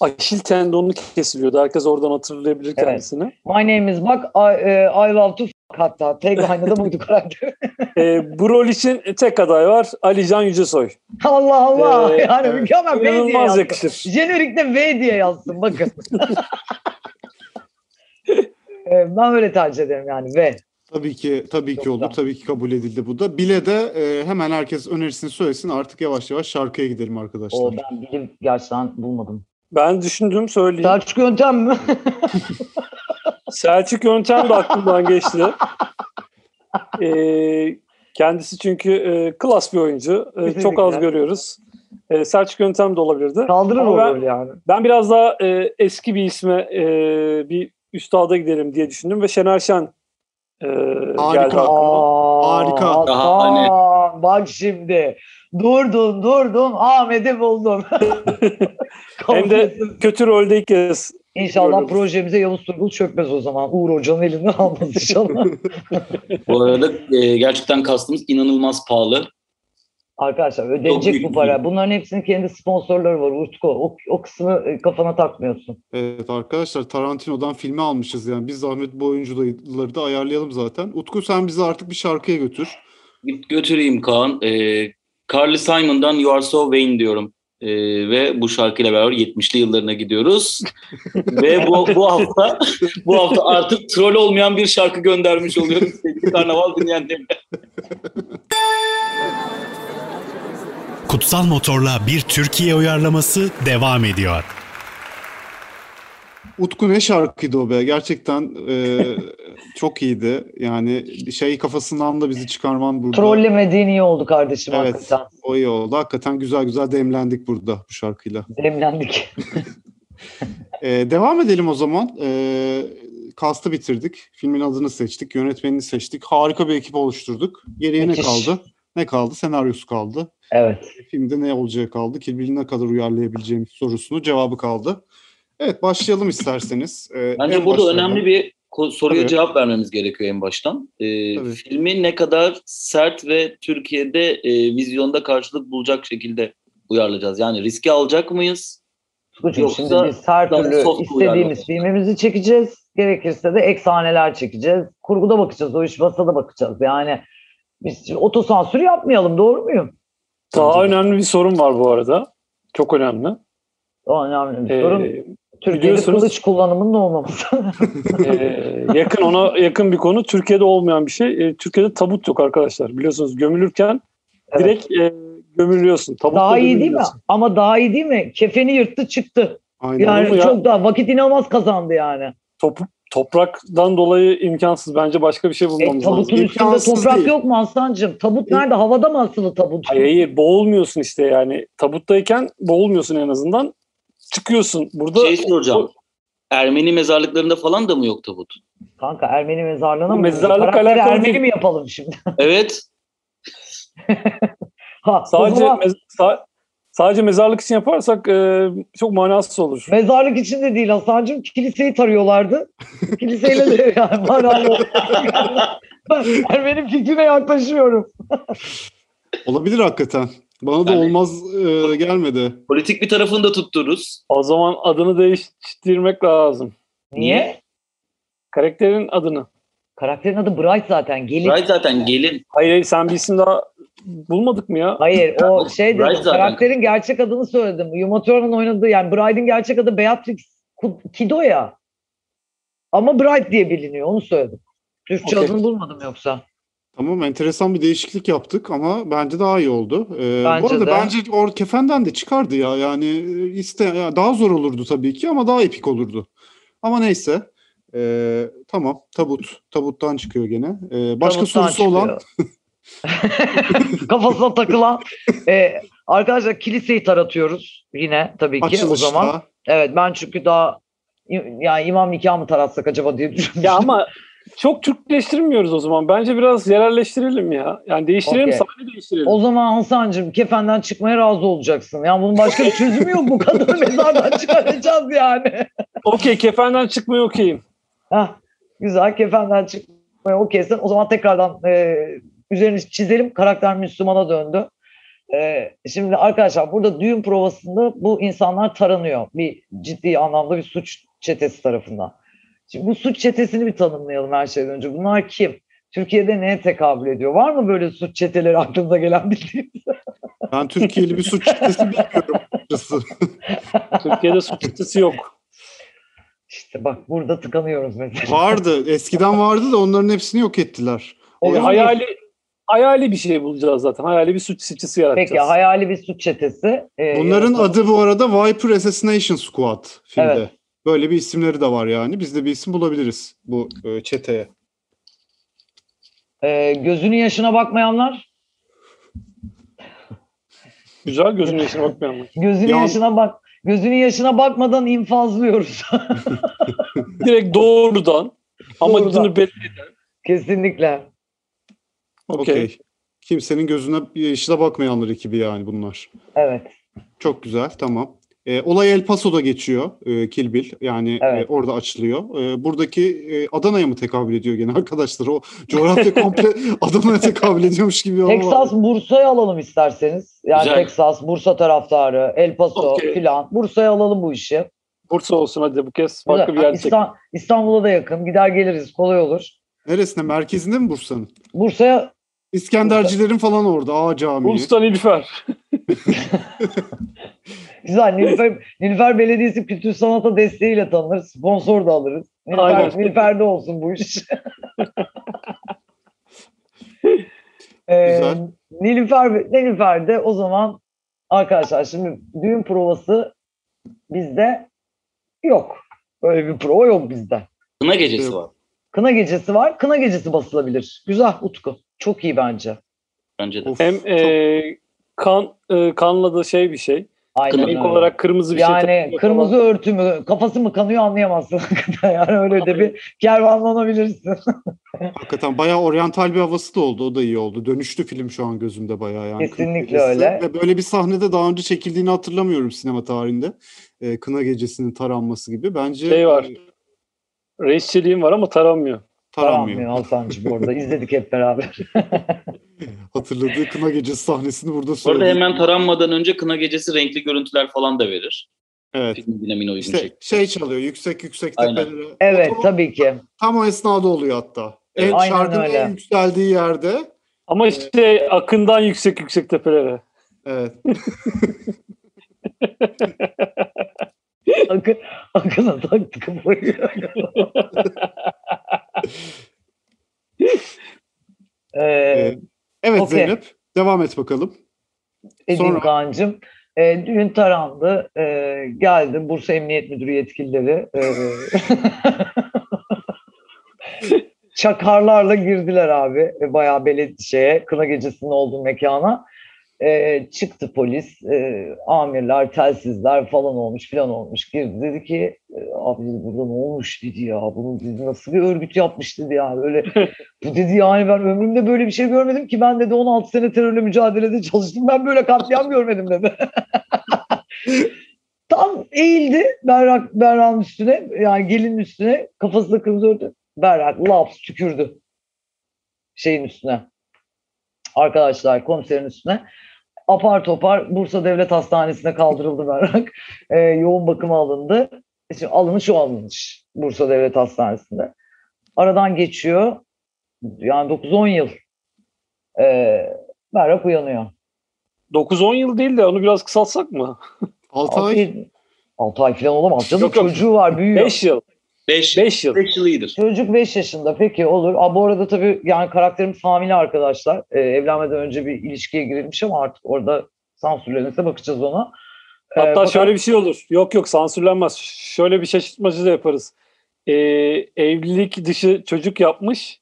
Aşil tendonu kesiliyordu. Herkes oradan hatırlayabilir Evet. kendisini. My name is bak I, e, I love to f- hatta tagline'ı da buydu karakter. Ee, bu rol için tek aday var. Ali Can Yücesoy. Allah Allah. Ee, yani evet. mükemmel V diye İnanılmaz yazsın. yakışır. Jenerikte V diye yazsın bakın. Ben öyle tercih ederim yani V. Tabii ki tabii ki olur. Tabii ki kabul edildi bu da. Bile de e, hemen herkes önerisini söylesin. Artık yavaş yavaş şarkıya gidelim arkadaşlar. O ben bilim gerçekten bulmadım. Ben düşündüm söyleyeyim. Selçuk yöntem mi? Selçuk Yöntem de aklımdan geçti. Ee, kendisi çünkü e, klas bir oyuncu. E, çok az görüyoruz. E, Selçuk Yöntem de olabilirdi. Kaldırır Ama ben- yani. Ben biraz daha e, eski bir isme e, bir üstada gidelim diye düşündüm ve Şener Şen e, geldi aklıma. Aa, Harika. Şahane. Hasan, Bak şimdi. Durdum durdum Ahmet'i buldum. Hem de kötü rolde ilk kez. İnşallah görüyoruz. projemize Yavuz Turgul çökmez o zaman. Uğur Hoca'nın elinden almaz inşallah. Bu arada e, gerçekten kastımız inanılmaz pahalı. Arkadaşlar ödenecek bu para. film. Bunların hepsinin kendi sponsorları var Utku. O, o kısmı e, kafana takmıyorsun. Evet arkadaşlar Tarantino'dan filmi almışız yani. Biz zahmet bu oyuncuları da ayarlayalım zaten. Utku sen bizi artık bir şarkıya götür. Git götüreyim Kaan. E, Carly Simon'dan You Are So Vain diyorum. E, ve bu şarkıyla beraber 70'li yıllarına gidiyoruz. ve bu, bu hafta bu hafta artık troll olmayan bir şarkı göndermiş oluyorum sevgili karnaval dinleyenlerine. Kutsal Motor'la bir Türkiye uyarlaması devam ediyor. Utku ne şarkıydı o be? Gerçekten e, çok iyiydi. Yani şey kafasından da bizi çıkarman burada. Trollemediğin iyi oldu kardeşim Evet. hakikaten. O iyi oldu. Hakikaten güzel güzel demlendik burada bu şarkıyla. Demlendik. Ee, devam edelim o zaman. Ee, kastı bitirdik. Filmin adını seçtik. Yönetmenini seçtik. Harika bir ekip oluşturduk. Geriye Müthiş. ne kaldı? Ne kaldı? Senaryosu kaldı. evet. Filmde ne olacağı kaldı. Kill Bill'i ne kadar uyarlayabileceğimiz sorusunu cevabı kaldı. Evet başlayalım isterseniz. Ee, Bence en burada başlardan- önemli bir soruya Tabii. cevap vermemiz gerekiyor en baştan. Ee, Tabii. filmi ne kadar sert ve Türkiye'de e, vizyonda karşılık bulacak şekilde uyarlayacağız. Yani riski alacak mıyız? Tutkucuğum, Yoksa şimdi biz her türlü istediğimiz filmimizi çekeceğiz. Gerekirse de ek sahneler çekeceğiz. Kurguda bakacağız. O iş masada bakacağız. Yani biz otosansür yapmayalım. Doğru muyum? Daha önemli bir sorun var bu arada. Çok önemli. O önemli bir Ee, sorun. Türkiye'de biliyorsunuz- kılıç kullanımının olmaması. Ee, yakın ona yakın bir konu. Türkiye'de olmayan bir şey. Ee, Türkiye'de tabut yok arkadaşlar. Biliyorsunuz gömülürken Evet. direkt e, gömülüyorsun. Tabutla daha iyi değil mi? Ama daha iyi değil mi? Kefeni yırttı çıktı. Aynen. Yani mu ya? çok daha vakit inanılmaz kazandı yani. Top, topraktan dolayı imkansız. Bence başka bir şey E, bulmamız lazım. tabutun üstünde İmkansız toprak değil. yok mu Aslancığım? Tabut nerede? Havada mı asılı tabut? Hayır, hayır boğulmuyorsun işte yani. Tabuttayken boğulmuyorsun en azından. Çıkıyorsun. Burada Şey soracağım. Ermeni mezarlıklarında falan da mı yok tabut? Kanka Ermeni mezarlığına mı? Mezarlık alakalı Ermeni değil. mi yapalım şimdi? Evet. Ha, sadece zaman mez- sa- sadece mezarlık için yaparsak e, çok manasız olur. mezarlık için de değil Hasan'cığım. Kiliseyi tarıyorlardı. Kiliseyle de yani manalı. ben benim fikrime yaklaşıyorum. Olabilir hakikaten. Bana da Yani- olmaz e, gelmedi. Politik bir tarafını da tuttururuz. O zaman adını değiştirmek lazım. Niye? Karakterin adını. Karakterin adı Bright zaten. Gelin. Bright zaten gelin. Hayır, hayır sen bir isim daha bulmadık mı ya? Hayır o şey dedim, karakterin gerçek adını söyledim. Uma Thurman'ın oynadığı yani Bright'in gerçek adı Beatrix Kido ya. Ama Bright diye biliniyor onu söyledim. Türkçe Okey. adını bulmadım yoksa. Tamam enteresan bir değişiklik yaptık ama bence daha iyi oldu. Ee, bu Bence arada de. bence o kefenden de çıkardı ya. Yani e, iste daha zor olurdu tabii ki ama daha epik olurdu. Ama neyse. Ee, tamam tabut. Tabuttan çıkıyor gene. Ee, başka Tabuttan sorusu olan çıkıyor. Kafasına takılan. Ee, arkadaşlar kiliseyi taratıyoruz yine tabii ki o açılışta. zaman. Evet ben çünkü daha yani imam nikahı mı taratsak acaba diye düşünmüştüm. Ya ama çok Türkleştirmiyoruz o zaman. Bence biraz yerelleştirelim ya. Yani değiştirelim, Okey. sahne değiştirelim. O zaman Hasan'cığım kefenden çıkmaya razı olacaksın. Yani bunun başka bir çözümü yok. Bu kadını mezardan çıkaracağız yani. Okey, kefenden çıkmayı okeyim. Hah, güzel kefenden çıkmaya okeysin. O zaman tekrardan e, üzerini çizelim. Karakter Müslümana döndü. Ee, şimdi arkadaşlar burada düğün provasında bu insanlar taranıyor. Bir ciddi anlamda bir suç çetesi tarafından. Şimdi bu suç çetesini bir tanımlayalım her şeyden önce. Bunlar kim? Türkiye'de neye tekabül ediyor? Var mı böyle suç çeteleri aklınıza gelen bildiğiniz? Ben Türkiye'li bir suç çetesi bilmiyorum. Türkiye'de suç çetesi yok. İşte bak burada tıkanıyoruz mesela. Vardı. Eskiden vardı da onların hepsini yok ettiler. O E, zaman hayali hayali bir şey bulacağız zaten. Hayali bir suç çetesi yaratacağız. Peki hayali bir suç çetesi. Ee, Bunların yaratalım. adı bu arada Viper Assassination Squad filmde. Evet. Böyle bir isimleri de var yani. Biz de bir isim bulabiliriz bu e, çeteye. Ee, gözünün yaşına bakmayanlar, Güzel gözünün yaşına bakmayanlar. gözünün Ya- yaşına bak, gözünün yaşına bakmadan infazlıyoruz. Direkt doğrudan amacını belli. Kesinlikle. Okey. Okey. Kimsenin gözüne yaşına bakmayanlar ekibi yani bunlar. Evet. Çok güzel tamam. E, olay El Paso'da geçiyor e, Kill Bill. Yani Evet. e, orada açılıyor. E, buradaki e, Adana'ya mı tekabül ediyor gene arkadaşlar? O coğrafya komple Adana'ya tekabül ediyormuş gibi. ama- Texas Bursa'yı alalım isterseniz. Yani Güzel. Texas, Bursa taraftarı, El Paso Okey. filan. Bursa'ya alalım bu işi. Bursa olsun hadi bu kez. Farklı bir yer. İstan- İstanbul'a da yakın. Gider geliriz. Kolay olur. Neresinde? Merkezinde mi Bursa'nın? Bursa'ya İskendercilerin falan orada. A Camii. Ulus'tan İlfer. güzel. Nilüfer, Nilüfer Belediyesi Kültür Sanata desteğiyle tanınır. Sponsor da alırız. Nilüfer, Aynen. Nilüfer'de olsun bu iş. Ee. Nilüfer, Nilüfer'de o zaman arkadaşlar şimdi düğün provası bizde yok. Öyle bir prova yok bizde. Kına gecesi var. Kına gecesi var. Kına gecesi basılabilir. Güzel Utku. Çok iyi bence. Bence de. Of, Hem çok- e, kan e, kanla da şey bir şey. Aynen İlk öyle. olarak kırmızı bir şey. yani kırmızı falan. örtü mü, kafası mı kanıyor anlayamazsın. yani öyle de bir kervanlanabilirsin. Hakikaten bayağı oryantal bir havası da oldu. O da iyi oldu. Dönüştü film şu an gözümde bayağı yani. Kesinlikle Kına Gecesi. öyle. Ve böyle bir sahnede daha önce çekildiğini hatırlamıyorum sinema tarihinde. Ee, Kına Gecesi'nin taranması gibi. Bence Şey var. Reis çeliğim var ama taranmıyor. Taranmıyor. Taranmıyor Alsancı bu arada. İzledik hep beraber. Hatırladığı Kına Gecesi sahnesini burada söyledi. hemen taranmadan önce kına gecesi renkli görüntüler falan da verir. Evet. Film dinamine uygun İşte şekilde. şey çalıyor yüksek yüksek tepelere. evet O tabii ki. Tam o esnada oluyor hatta. En, Aynen şarkının öyle. en yükseldiği yerde. Ama işte akından yüksek yüksek tepelere. Evet. Akın, Akın'a taktık kafayı. ee, Evet. Evet okey. Zeynep. Devam et bakalım. Edeyim Sonra- Kaan'cığım. E, düğün tarandı. E, geldi Bursa Emniyet Müdürü yetkilileri. E, çakarlarla girdiler abi. E, bayağı belediye şeye, kına gecesinin olduğu mekana. E, çıktı polis, e, amirler, telsizler falan olmuş filan olmuş. Girdi dedi ki e, abi dedi, burada ne olmuş dedi ya. Bunu dedi, nasıl bir örgüt yapmış dedi ya. Öyle bu dedi yani ben ömrümde böyle bir şey görmedim ki ben dedi 16 sene terörle mücadelede çalıştım. Ben böyle katliam görmedim dedi. Tam eğildi Berrak, Berrak'ın üstüne yani gelinin üstüne kafasında kırmızı örtü. Berrak laps tükürdü şeyin üstüne. Arkadaşlar komiserin üstüne. Apar topar Bursa Devlet Hastanesi'ne kaldırıldı Berrak. Ee, yoğun bakıma alındı. Şimdi alınış o alınış Bursa Devlet Hastanesi'nde. Aradan geçiyor yani 9-10 yıl ee, Berrak uyanıyor. 9-10 yıl değil de onu biraz kısaltsak mı? 6 ay. 6 ay falan olamaz canım. Yok, yok. Çocuğu var büyüyor. 5 yıl. 5 5 yıl. 5 yıl iyidir. Çocuk 5 yaşında peki olur. Aa, bu arada tabii yani karakterimiz hamile arkadaşlar. Ee, evlenmeden önce bir ilişkiye girilmiş ama artık orada sansürlenirse bakacağız ona. Ee, Hatta fakat- şöyle bir şey olur. Yok yok sansürlenmez. Şöyle bir şaşırtmacı da yaparız. Ee, evlilik dışı çocuk yapmış.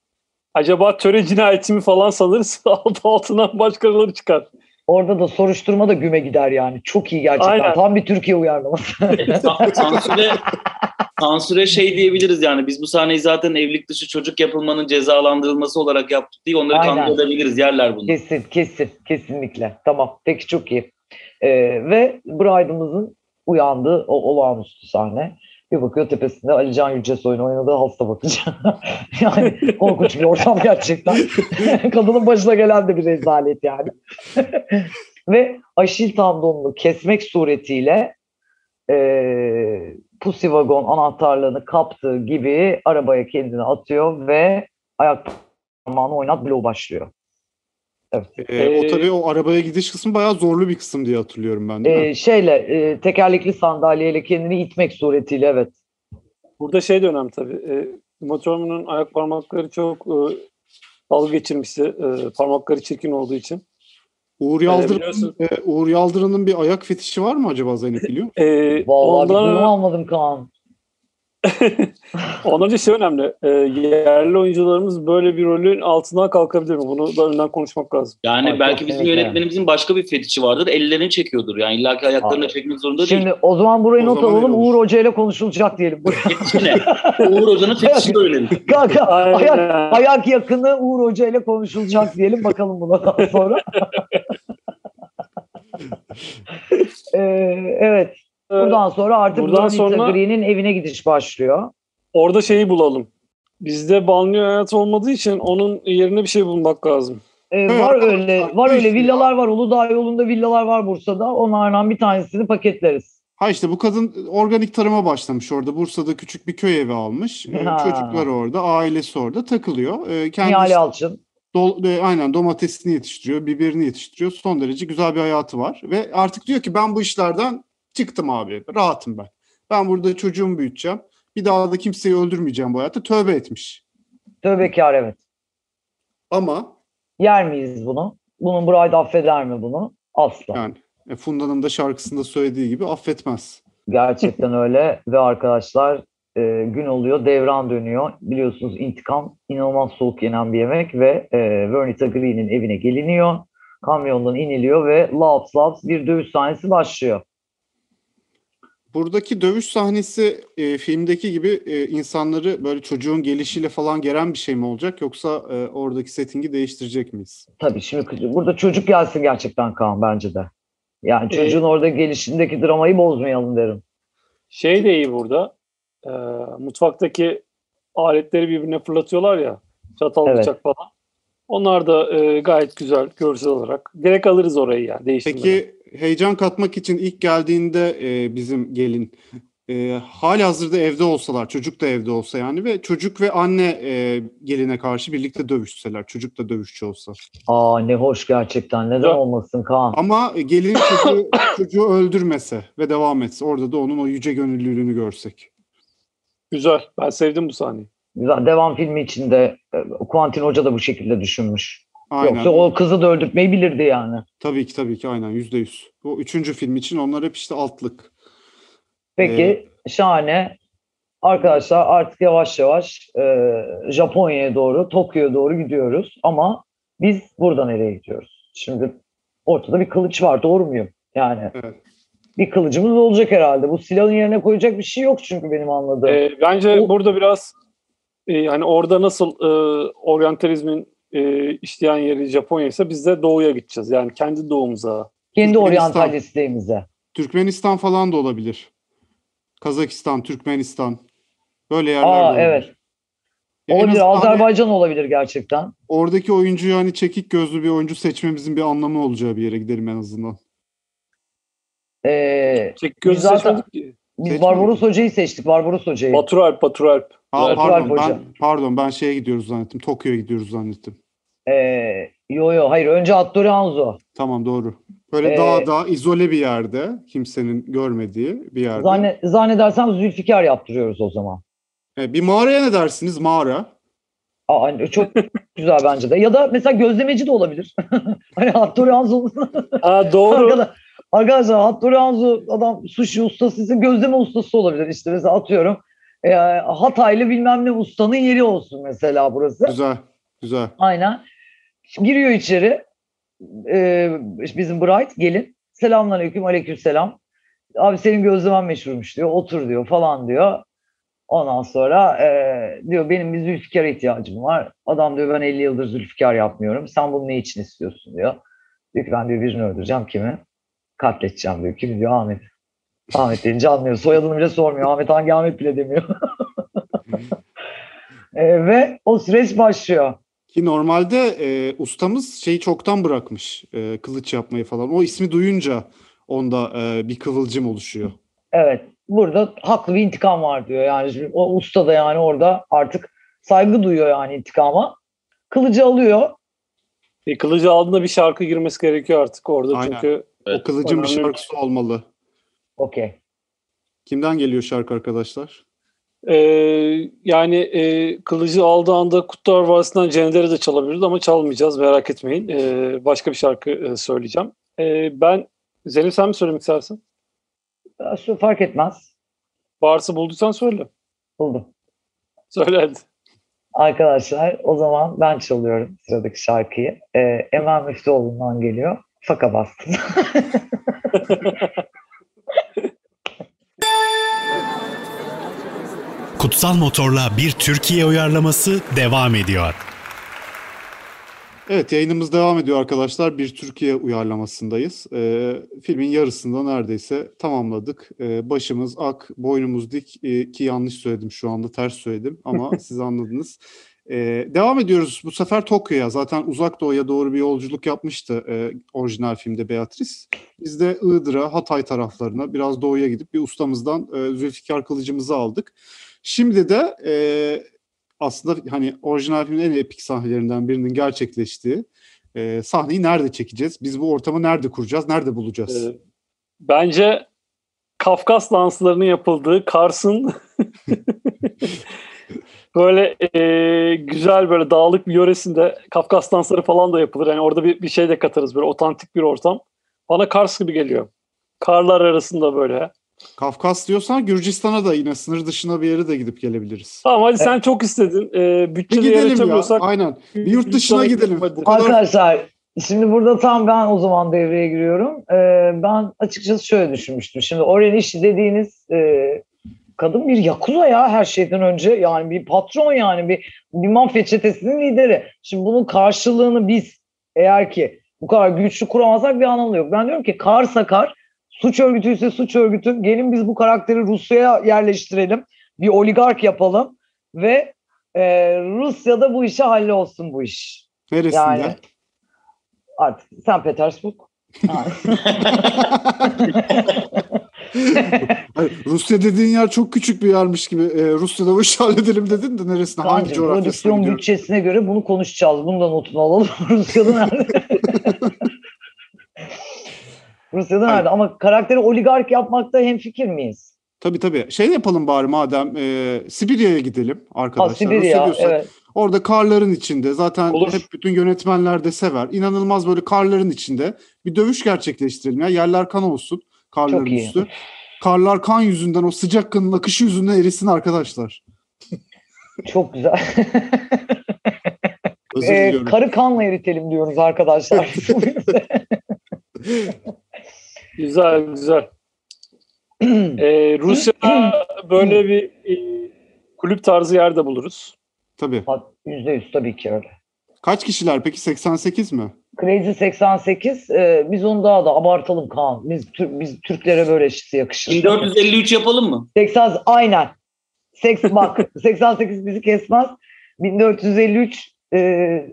Acaba töre cinayeti mi falan sanırız. Alt altından başkaları çıkar. Orada da soruşturma da güme gider yani. Çok iyi gerçekten. Aynen. Tam bir Türkiye uyarlaması. E, sansüre, sansüre şey diyebiliriz yani biz bu sahneyi zaten evlilik dışı çocuk yapılmanın cezalandırılması olarak yaptık diye onları Aynen. kandırabiliriz yerler bunu. kesin, kesin, kesinlikle. Tamam, peki çok iyi. Ee, ve Bride'ımızın uyandığı o olağanüstü sahne. Bir bakıyor tepesinde Ali Can Yücesoy'un oynadığı hasta bakıcı. yani korkunç bir ortam gerçekten. Kadının başına gelen de bir rezalet yani. ve Aşil tendonunu kesmek suretiyle e, Pussy Wagon anahtarlığını kaptığı gibi arabaya kendini atıyor ve ayak parmağını oynat bloğu başlıyor. Ee, o Ee, tabii o arabaya gidiş kısmı bayağı zorlu bir kısım diye hatırlıyorum ben değil mi? E, şeyle e, tekerlekli sandalyeyle kendini itmek suretiyle evet. Burada şey de önemli tabii. E, Uma Thurman'ın ayak parmakları çok e, dalga geçirmişti. E, parmakları çirkin olduğu için. Uğur biliyorsun. Yaldırım'ın e, Uğur bir ayak fetişi var mı acaba Zeynep biliyor musun? E, Vallahi ondan, almadım Kaan. ondan önce şey önemli. E, yerli oyuncularımız böyle bir rolün altından kalkabilir mi? Bunu da önden konuşmak lazım. Yani Ay, belki bizim kesinlikle. yönetmenimizin başka bir fetişi vardır. Ellerini çekiyordur. Yani illaki ayaklarını Abi. çekmek zorunda Şimdi değil. o zaman burayı O not zaman alalım. Uğur Hoca ile konuşulacak diyelim. Ne? Uğur Hoca'nın fetişi de öyle. Kanka ayak, ayak yakını Uğur Hoca ile konuşulacak diyelim. Bakalım buna daha sonra. Ee, evet. Buradan sonra artık Buradan sonra- Green'in evine gidiş başlıyor. Orada şeyi bulalım. Bizde banliyö hayatı olmadığı için onun yerine bir şey bulmak lazım. Ee, var öyle var öyle villalar var. Uludağ yolunda villalar var Bursa'da. Onlardan bir tanesini paketleriz. Ha işte bu kadın organik tarıma başlamış orada. Bursa'da küçük bir köy evi almış. Ee, Ha. Çocuklar orada, ailesi orada takılıyor. Ee, Kendisi Nihal Yalçın. dol- e, aynen domatesini yetiştiriyor, biberini yetiştiriyor. Son derece güzel bir hayatı var. Ve artık diyor ki ben bu işlerden çıktım abi. Rahatım ben. Ben burada çocuğumu büyüteceğim. Bir daha da kimseyi öldürmeyeceğim bu hayatta. Tövbe etmiş. Tövbekar evet. Ama Yer miyiz bunu? Bunun Bride affeder mi bunu? Asla. yani e, Funda'nın da şarkısında söylediği gibi affetmez. Gerçekten öyle ve arkadaşlar e, gün oluyor, devran dönüyor. Biliyorsunuz intikam inanılmaz soğuk yenen bir yemek ve e, Vernita Green'in evine geliniyor. Kamyondan iniliyor ve laps laps bir dövüş sahnesi başlıyor. Buradaki dövüş sahnesi e, filmdeki gibi e, insanları böyle çocuğun gelişiyle falan gelen bir şey mi olacak yoksa e, oradaki settingi değiştirecek miyiz? Tabii şimdi burada çocuk gelsin gerçekten Kaan bence de. Yani çocuğun orada gelişindeki dramayı bozmayalım derim. Şey de iyi burada. E, mutfaktaki aletleri birbirine fırlatıyorlar ya. Çatal Evet. bıçak falan. Onlar da e, gayet güzel görsel olarak. Direkt alırız orayı ya değiştirmeden. Peki heyecan katmak için ilk geldiğinde e, bizim gelin e, hali hazırda evde olsalar, çocuk da evde olsa yani ve çocuk ve anne e, geline karşı birlikte dövüşseler, çocuk da dövüşçü olsa. Aa ne hoş gerçekten. Neden Ya. olmasın Kaan? Ama gelin çocuğu, çocuğu öldürmese ve devam etse orada da onun o yüce gönüllülüğünü görsek. Güzel. Ben sevdim bu sahneyi. Güzel. Devam filmi içinde e, Quentin Hoca da bu şekilde düşünmüş. Aynen. Yoksa o kızı da öldürtmeyi bilirdi yani. Tabii ki tabii ki aynen yüzde yüz. O üçüncü film için onlar hep işte altlık. Peki şahane. Arkadaşlar artık yavaş yavaş e, Japonya'ya doğru, Tokyo'ya doğru gidiyoruz. Ama biz burada nereye gidiyoruz? Şimdi ortada bir kılıç var doğru muyum? Yani Evet. bir kılıcımız olacak herhalde. Bu silahın yerine koyacak bir şey yok çünkü benim anladığım. E, bence O- burada biraz e, hani orada nasıl e, oryantalizmin e, işleyen yeri Japonya ise biz de doğuya gideceğiz. Yani kendi doğumuza. Kendi Türkmenistan. oryantalistliğimize. Türkmenistan falan da olabilir. Kazakistan, Türkmenistan. Böyle yerler de Aa olabilir. evet. Ya en Olabilir. azından hani Azerbaycan olabilir gerçekten. Oradaki oyuncuyu hani çekik gözlü bir oyuncu seçmemizin bir anlamı olacağı bir yere gidelim en azından. Ee, Çek gözü Biz zaten- seçmedik ki. biz Seçmedik. Barbaros Hoca'yı seçtik. Barbaros Hoca'yı. Batur Alp, Batur Alp. Aa, Evet. pardon Alp Hoca. ben pardon ben şeye gidiyoruz zannettim. Tokyo'ya gidiyoruz zannettim. Ee, yo yo hayır önce Hattori Hanzo. Tamam doğru. Böyle Ee, dağda izole bir yerde kimsenin görmediği bir yerde. Zanne, zannedersem Zülfikar yaptırıyoruz o zaman. E, bir mağaraya ne dersiniz? Mağara. Aa, hani çok güzel bence de. Ya da mesela gözlemeci de olabilir. hani Hattori Hanzo'nun Ha doğru. Arkadaş, arkadaşlar Hattori Hanzo adam sushi ustası ise gözleme ustası olabilir. İşte mesela atıyorum e, Hataylı bilmem ne ustanın yeri olsun mesela burası. Güzel. Güzel. Aynen. Giriyor içeri. Ee, bizim Bright gelin. Selamünaleyküm, aleykümselam. Abi senin gözlemen meşhurmuş diyor. Otur diyor falan diyor. Ondan sonra e, diyor benim bir Zülfikar'a ihtiyacım var. Adam diyor ben 50 yıldır Zülfikar yapmıyorum. Sen bunu ne için istiyorsun diyor. Diyor ki ben diyor birini öldüreceğim kimi? Katledeceğim diyor. Kim diyor Ahmet. Ahmet deyince anlıyor. Soyadını bile sormuyor. Ahmet hangi Ahmet bile demiyor. E, ve o süreç başlıyor. Ki normalde e, ustamız şeyi çoktan bırakmış. E, kılıç yapmayı falan. O ismi duyunca onda e, bir kıvılcım oluşuyor. Evet. Burada haklı bir intikam var diyor. Yani şimdi o usta da yani orada artık saygı duyuyor yani intikama. Kılıcı alıyor. E, kılıcı aldığında bir şarkı girmesi gerekiyor artık orada Aynen. çünkü o kılıcın bir şarkısı olmalı. Okey. Kimden geliyor şarkı arkadaşlar? e, yani e, kılıcı aldığı anda Kutlar Vadisi'nden Cender'i de çalabiliriz ama çalmayacağız merak etmeyin. E, başka bir şarkı e, söyleyeceğim. E, ben Zeynep sen mi söylemek istersin? Şu fark etmez. Varsa bulduysan söyle. Buldum. Söyle hadi. Arkadaşlar o zaman ben çalıyorum sıradaki şarkıyı. Ee, Emel Müftüoğlu'ndan geliyor. Faka bastım. Kutsal Motor'la bir Türkiye uyarlaması devam ediyor. Evet yayınımız devam ediyor arkadaşlar. Bir Türkiye uyarlamasındayız. Ee, filmin yarısında neredeyse tamamladık. Ee, başımız ak, boynumuz dik Ee, ki yanlış söyledim şu anda ters söyledim ama siz anladınız. Ee, devam ediyoruz bu sefer Tokyo'ya. Zaten uzak doğuya doğru bir yolculuk yapmıştı e, orijinal filmde Beatrice. Biz de Iğdır'a, Hatay taraflarına biraz doğuya gidip bir ustamızdan e, Zülfikar Kılıcımızı aldık. Şimdi de e, aslında hani orijinal filmin en epik sahnelerinden birinin gerçekleştiği e, sahneyi nerede çekeceğiz? Biz bu ortamı nerede kuracağız? Nerede bulacağız? E, bence Kafkas danslarının yapıldığı Kars'ın böyle e, güzel böyle dağlık bir yöresinde Kafkas dansları falan da yapılır. Yani orada bir, bir şey de katarız böyle otantik bir ortam. Bana Kars gibi geliyor. Karlar arasında böyle. Kafkas diyorsan Gürcistan'a da yine sınır dışına bir yere de gidip gelebiliriz. Tamam hadi sen çok istedin. E, Bir bütçede gidelim ya. Aynen. Bir yurt dışına gidelim. hadi. Bu kadar Arkadaşlar şimdi burada tam ben o zaman devreye giriyorum. Ee, ben açıkçası şöyle düşünmüştüm. Şimdi Oren işi dediğiniz e, kadın bir yakuza ya her şeyden önce. Yani bir patron yani bir, bir mafya çetesinin lideri. Şimdi bunun karşılığını biz eğer ki bu kadar güçlü kuramazsak bir anlamı yok. Ben diyorum ki kar, suç örgütü ise suç örgütü. Gelin biz bu karakteri Rusya'ya yerleştirelim. Bir oligark yapalım ve e, Rusya'da bu işe hallolsun bu iş. neresinde? Yani artık St. Petersburg. Rusya dediğin yer çok küçük bir yermiş gibi. Ee, Rusya'da bu işi halledelim dedin de neresine? Hangi Kancım, coğrafyasına gidiyorum? bütçesine göre bunu konuşacağız. Bunu da notunu alalım. Rusya'da nerede? Rusya'da nerede? Ama karakteri oligark yapmakta hemfikir miyiz? Tabii tabii. Şey yapalım bari madem e, Sibirya'ya gidelim Ha, arkadaşlar. Sibirya, Rusya evet. Orada karların içinde zaten Olur. hep bütün yönetmenler de sever. İnanılmaz böyle karların içinde bir dövüş gerçekleştirelim ya. Yerler kan olsun karların Çok iyi. üstü. Karlar kan yüzünden o sıcak kanın akışı yüzünden erisin arkadaşlar. Çok güzel. Özür Ee, karı kanla eritelim diyoruz arkadaşlar. Güzel güzel. Ee, Rusya'da böyle bir e, kulüp tarzı yerde buluruz. Tabii. Yüzde yüz tabii ki öyle. Kaç kişiler peki 88 mi? Crazy 88 e, biz onu daha da abartalım Kaan. Biz, Tür- biz Türklere böyle eşitsi yakışır. 1453 yapalım mı? 80 aynen. Seks bak 88 bizi kesmez. 1453 e,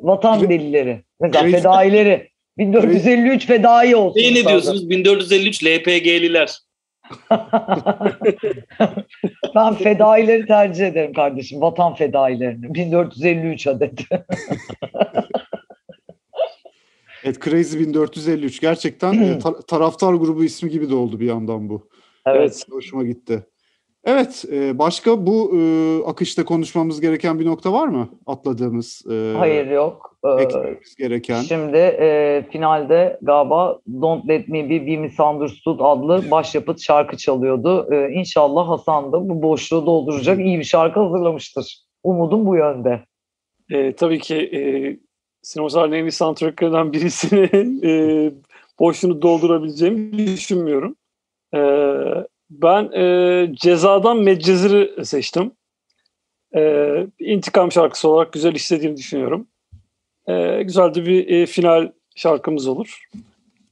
vatan delileri. Mesela Crazy- fedaileri. 1453 fedai olsun. Şey ne diyorsunuz? 1453 LPG'liler. Ben fedaileri tercih ederim kardeşim. Vatan fedailerini. 1453 adet. Evet Crazy 1453. Gerçekten e, ta- taraftar grubu ismi gibi de oldu bir yandan bu. evet. Hoşuma gitti. Evet, e, başka bu e, akışta konuşmamız gereken bir nokta var mı? Atladığımız, Hayır yok. Eklememiz gereken. Şimdi e, finalde galiba Don't Let Me Be, Be Misunderstood adlı başyapıt şarkı çalıyordu. E, inşallah Hasan da bu boşluğu dolduracak iyi bir şarkı hazırlamıştır. Umudum bu yönde. Ee, tabii ki e, sinemazarın en iyi soundtracklerinden birisini e, boşluğunu doldurabileceğimi düşünmüyorum. E, ben e, cezadan Medcezir'i seçtim. E, intikam şarkısı olarak güzel işlediğini düşünüyorum. E, güzel de bir e, final şarkımız olur.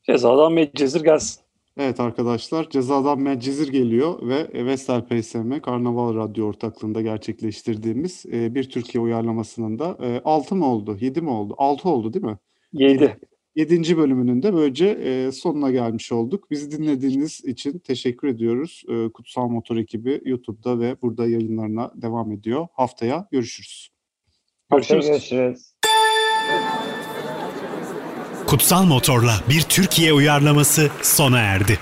Cezadan Medcezir gelsin. Evet arkadaşlar cezadan Medcezir geliyor ve Vestel PSM Karnaval Radyo ortaklığında gerçekleştirdiğimiz e, bir Türkiye uyarlamasının da e, 6 mı oldu 7 mi oldu 6 oldu değil mi? 7. 7. bölümünün de böylece e, sonuna gelmiş olduk. Bizi dinlediğiniz için teşekkür ediyoruz. E, Kutsal Motor ekibi YouTube'da ve burada yayınlarına devam ediyor. Haftaya görüşürüz. Görüşürüz. Görüşürüz. Kutsal Motor'la bir Türkiye uyarlaması sona erdi.